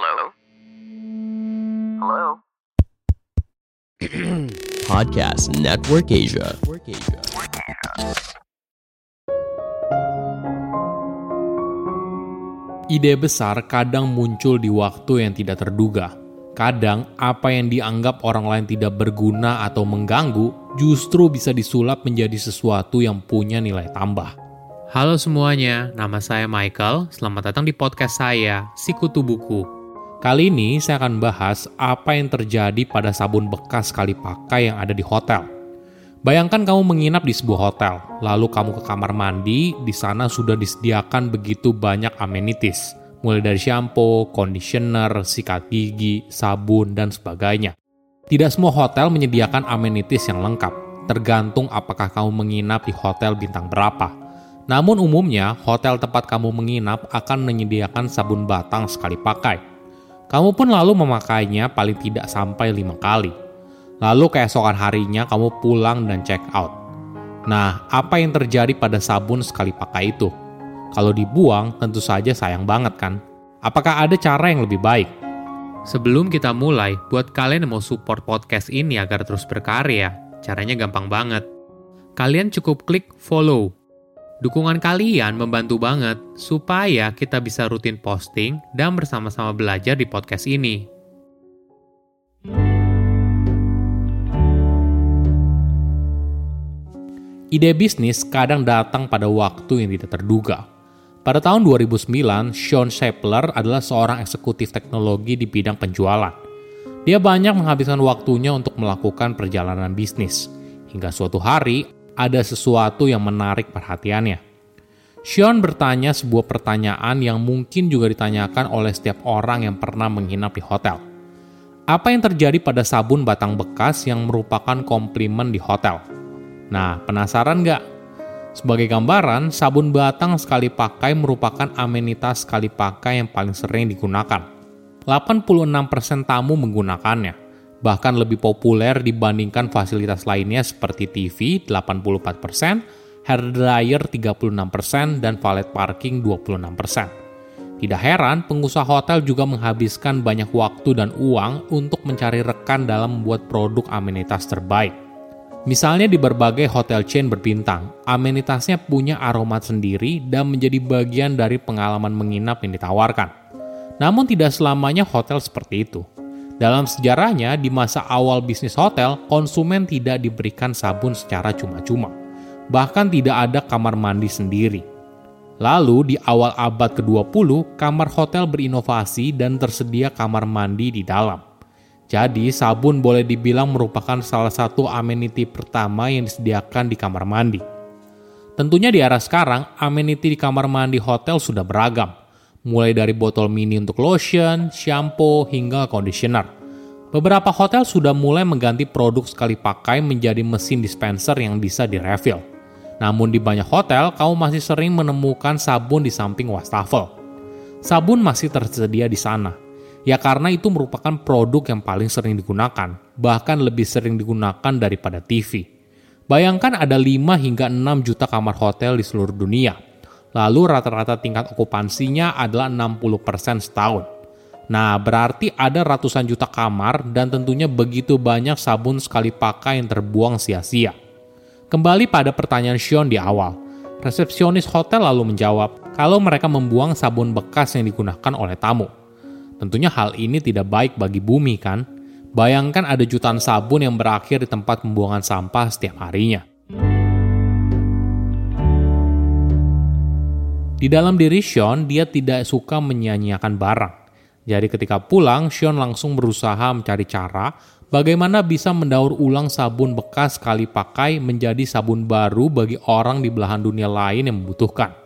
Hello? Hello? Podcast Network Asia. Ide besar kadang muncul di waktu yang tidak terduga. Kadang, apa yang dianggap orang lain tidak berguna atau mengganggu justru bisa disulap menjadi sesuatu yang punya nilai tambah. Halo semuanya, nama saya Michael. Selamat datang di podcast saya, Sikutu Buku. Kali ini saya akan bahas apa yang terjadi pada sabun bekas sekali pakai yang ada di hotel. Bayangkan kamu menginap di sebuah hotel, lalu kamu ke kamar mandi, di sana sudah disediakan begitu banyak amenities, mulai dari shampoo, conditioner, sikat gigi, sabun, dan sebagainya. Tidak semua hotel menyediakan amenities yang lengkap, tergantung apakah kamu menginap di hotel bintang berapa. Namun umumnya, hotel tempat kamu menginap akan menyediakan sabun batang sekali pakai. Kamu pun lalu memakainya paling tidak sampai lima kali. Lalu keesokan harinya kamu pulang dan check out. Nah, apa yang terjadi pada sabun sekali pakai itu? Kalau dibuang, tentu saja sayang banget kan? Apakah ada cara yang lebih baik? Sebelum kita mulai, buat kalian yang mau support podcast ini agar terus berkarya, caranya gampang banget. Kalian cukup klik follow. Dukungan kalian membantu banget supaya kita bisa rutin posting dan bersama-sama belajar di podcast ini. Ide bisnis kadang datang pada waktu yang tidak terduga. Pada tahun 2009, Sean Shepler adalah seorang eksekutif teknologi di bidang penjualan. Dia banyak menghabiskan waktunya untuk melakukan perjalanan bisnis. Hingga suatu hari, ada sesuatu yang menarik perhatiannya. Sean bertanya sebuah pertanyaan yang mungkin juga ditanyakan oleh setiap orang yang pernah menginap di hotel. Apa yang terjadi pada sabun batang bekas yang merupakan komplimen di hotel? Nah, penasaran nggak? Sebagai gambaran, sabun batang sekali pakai merupakan amenitas sekali pakai yang paling sering digunakan. 86% tamu menggunakannya, bahkan lebih populer dibandingkan fasilitas lainnya seperti TV 84%, hair dryer 36%, dan valet parking 26%. Tidak heran, pengusaha hotel juga menghabiskan banyak waktu dan uang untuk mencari rekan dalam membuat produk amenitas terbaik. Misalnya di berbagai hotel chain berbintang, amenitasnya punya aroma sendiri dan menjadi bagian dari pengalaman menginap yang ditawarkan. Namun tidak selamanya hotel seperti itu. Dalam sejarahnya, di masa awal bisnis hotel, konsumen tidak diberikan sabun secara cuma-cuma. Bahkan tidak ada kamar mandi sendiri. Lalu di awal abad ke-20, kamar hotel berinovasi dan tersedia kamar mandi di dalam. Jadi, sabun boleh dibilang merupakan salah satu amenity pertama yang disediakan di kamar mandi. Tentunya di era sekarang, amenity di kamar mandi hotel sudah beragam, mulai dari botol mini untuk lotion, shampoo, hingga conditioner. Beberapa hotel sudah mulai mengganti produk sekali pakai menjadi mesin dispenser yang bisa direfill. Namun di banyak hotel, kamu masih sering menemukan sabun di samping wastafel. Sabun masih tersedia di sana, Ya karena itu merupakan produk yang paling sering digunakan, bahkan lebih sering digunakan daripada TV. Bayangkan ada 5 hingga 6 juta kamar hotel di seluruh dunia. Lalu rata-rata tingkat okupansinya adalah 60% setahun. Nah, berarti ada ratusan juta kamar dan tentunya begitu banyak sabun sekali pakai yang terbuang sia-sia. Kembali pada pertanyaan Sean di awal, resepsionis hotel lalu menjawab kalau mereka membuang sabun bekas yang digunakan oleh tamu. Tentunya hal ini tidak baik bagi bumi kan? Bayangkan ada jutaan sabun yang berakhir di tempat pembuangan sampah setiap harinya. Di dalam diri Sean, dia tidak suka menyanyiakan barang. Jadi ketika pulang, Sean langsung berusaha mencari cara bagaimana bisa mendaur ulang sabun bekas sekali pakai menjadi sabun baru bagi orang di belahan dunia lain yang membutuhkan.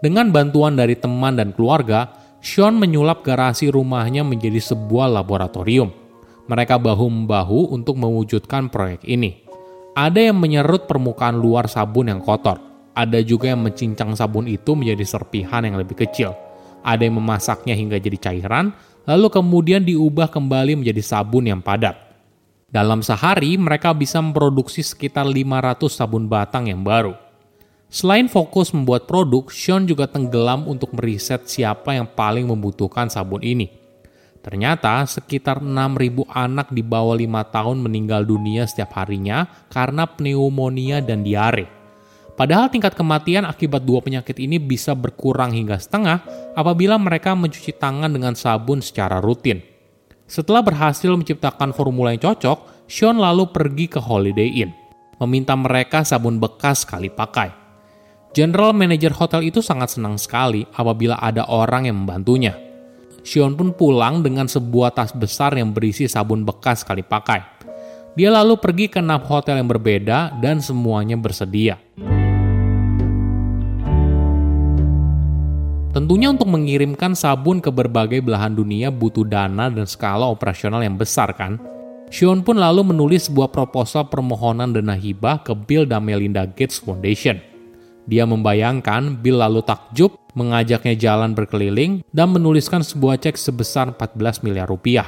Dengan bantuan dari teman dan keluarga, Sean menyulap garasi rumahnya menjadi sebuah laboratorium. Mereka bahu-membahu untuk mewujudkan proyek ini. Ada yang menyerut permukaan luar sabun yang kotor. Ada juga yang mencincang sabun itu menjadi serpihan yang lebih kecil. Ada yang memasaknya hingga jadi cairan, lalu kemudian diubah kembali menjadi sabun yang padat. Dalam sehari, mereka bisa memproduksi sekitar 500 sabun batang yang baru. Selain fokus membuat produk, Sean juga tenggelam untuk meriset siapa yang paling membutuhkan sabun ini. Ternyata sekitar 6.000 anak di bawah 5 tahun meninggal dunia setiap harinya karena pneumonia dan diare. Padahal tingkat kematian akibat dua penyakit ini bisa berkurang hingga setengah apabila mereka mencuci tangan dengan sabun secara rutin. Setelah berhasil menciptakan formula yang cocok, Sean lalu pergi ke Holiday Inn, meminta mereka sabun bekas sekali pakai. General Manager hotel itu sangat senang sekali apabila ada orang yang membantunya. Xion pun pulang dengan sebuah tas besar yang berisi sabun bekas sekali pakai. Dia lalu pergi ke enam hotel yang berbeda dan semuanya bersedia. Tentunya untuk mengirimkan sabun ke berbagai belahan dunia butuh dana dan skala operasional yang besar kan? Xion pun lalu menulis sebuah proposal permohonan dana hibah ke Bill dan Melinda Gates Foundation – dia membayangkan Bill lalu takjub, mengajaknya jalan berkeliling, dan menuliskan sebuah cek sebesar 14 miliar rupiah.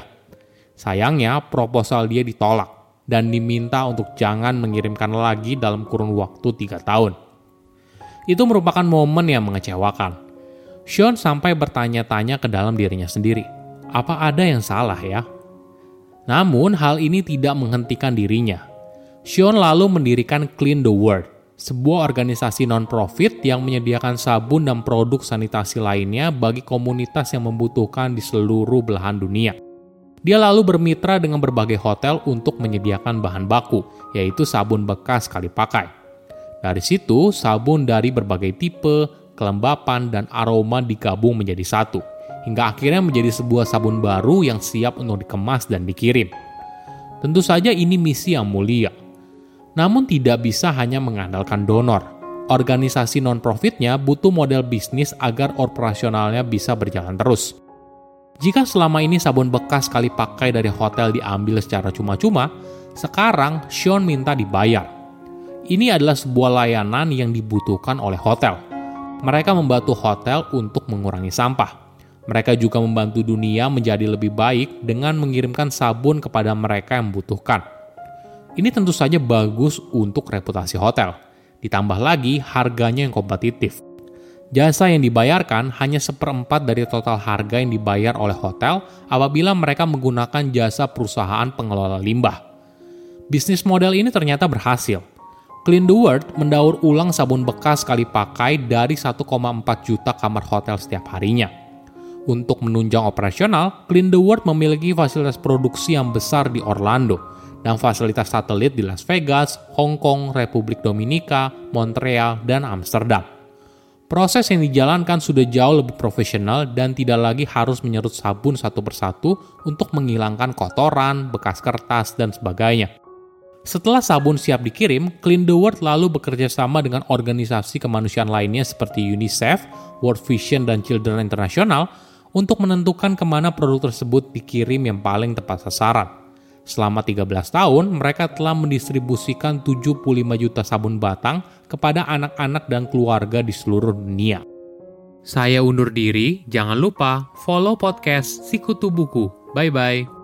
Sayangnya, proposal dia ditolak dan diminta untuk jangan mengirimkan lagi dalam kurun waktu tiga tahun. Itu merupakan momen yang mengecewakan. Sean sampai bertanya-tanya ke dalam dirinya sendiri, apa ada yang salah ya? Namun hal ini tidak menghentikan dirinya. Sean lalu mendirikan Clean the World, sebuah organisasi non-profit yang menyediakan sabun dan produk sanitasi lainnya bagi komunitas yang membutuhkan di seluruh belahan dunia. Dia lalu bermitra dengan berbagai hotel untuk menyediakan bahan baku, yaitu sabun bekas sekali pakai. Dari situ, sabun dari berbagai tipe, kelembapan, dan aroma digabung menjadi satu, hingga akhirnya menjadi sebuah sabun baru yang siap untuk dikemas dan dikirim. Tentu saja ini misi yang mulia, namun tidak bisa hanya mengandalkan donor. Organisasi non-profitnya butuh model bisnis agar operasionalnya bisa berjalan terus. Jika selama ini sabun bekas sekali pakai dari hotel diambil secara cuma-cuma, sekarang Sean minta dibayar. Ini adalah sebuah layanan yang dibutuhkan oleh hotel. Mereka membantu hotel untuk mengurangi sampah. Mereka juga membantu dunia menjadi lebih baik dengan mengirimkan sabun kepada mereka yang membutuhkan. Ini tentu saja bagus untuk reputasi hotel. Ditambah lagi harganya yang kompetitif. Jasa yang dibayarkan hanya seperempat dari total harga yang dibayar oleh hotel apabila mereka menggunakan jasa perusahaan pengelola limbah. Bisnis model ini ternyata berhasil. Clean the World mendaur ulang sabun bekas sekali pakai dari 1,4 juta kamar hotel setiap harinya. Untuk menunjang operasional, Clean the World memiliki fasilitas produksi yang besar di Orlando, dan fasilitas satelit di Las Vegas, Hong Kong, Republik Dominika, Montreal, dan Amsterdam. Proses yang dijalankan sudah jauh lebih profesional dan tidak lagi harus menyerut sabun satu persatu untuk menghilangkan kotoran, bekas kertas, dan sebagainya. Setelah sabun siap dikirim, Clean the World lalu bekerja sama dengan organisasi kemanusiaan lainnya seperti UNICEF, World Vision, dan Children International untuk menentukan ke mana produk tersebut dikirim yang paling tepat sasaran. Selama 13 tahun, mereka telah mendistribusikan 75 juta sabun batang kepada anak-anak dan keluarga di seluruh dunia. Saya undur diri, jangan lupa follow podcast Sikutu Buku. Bye-bye.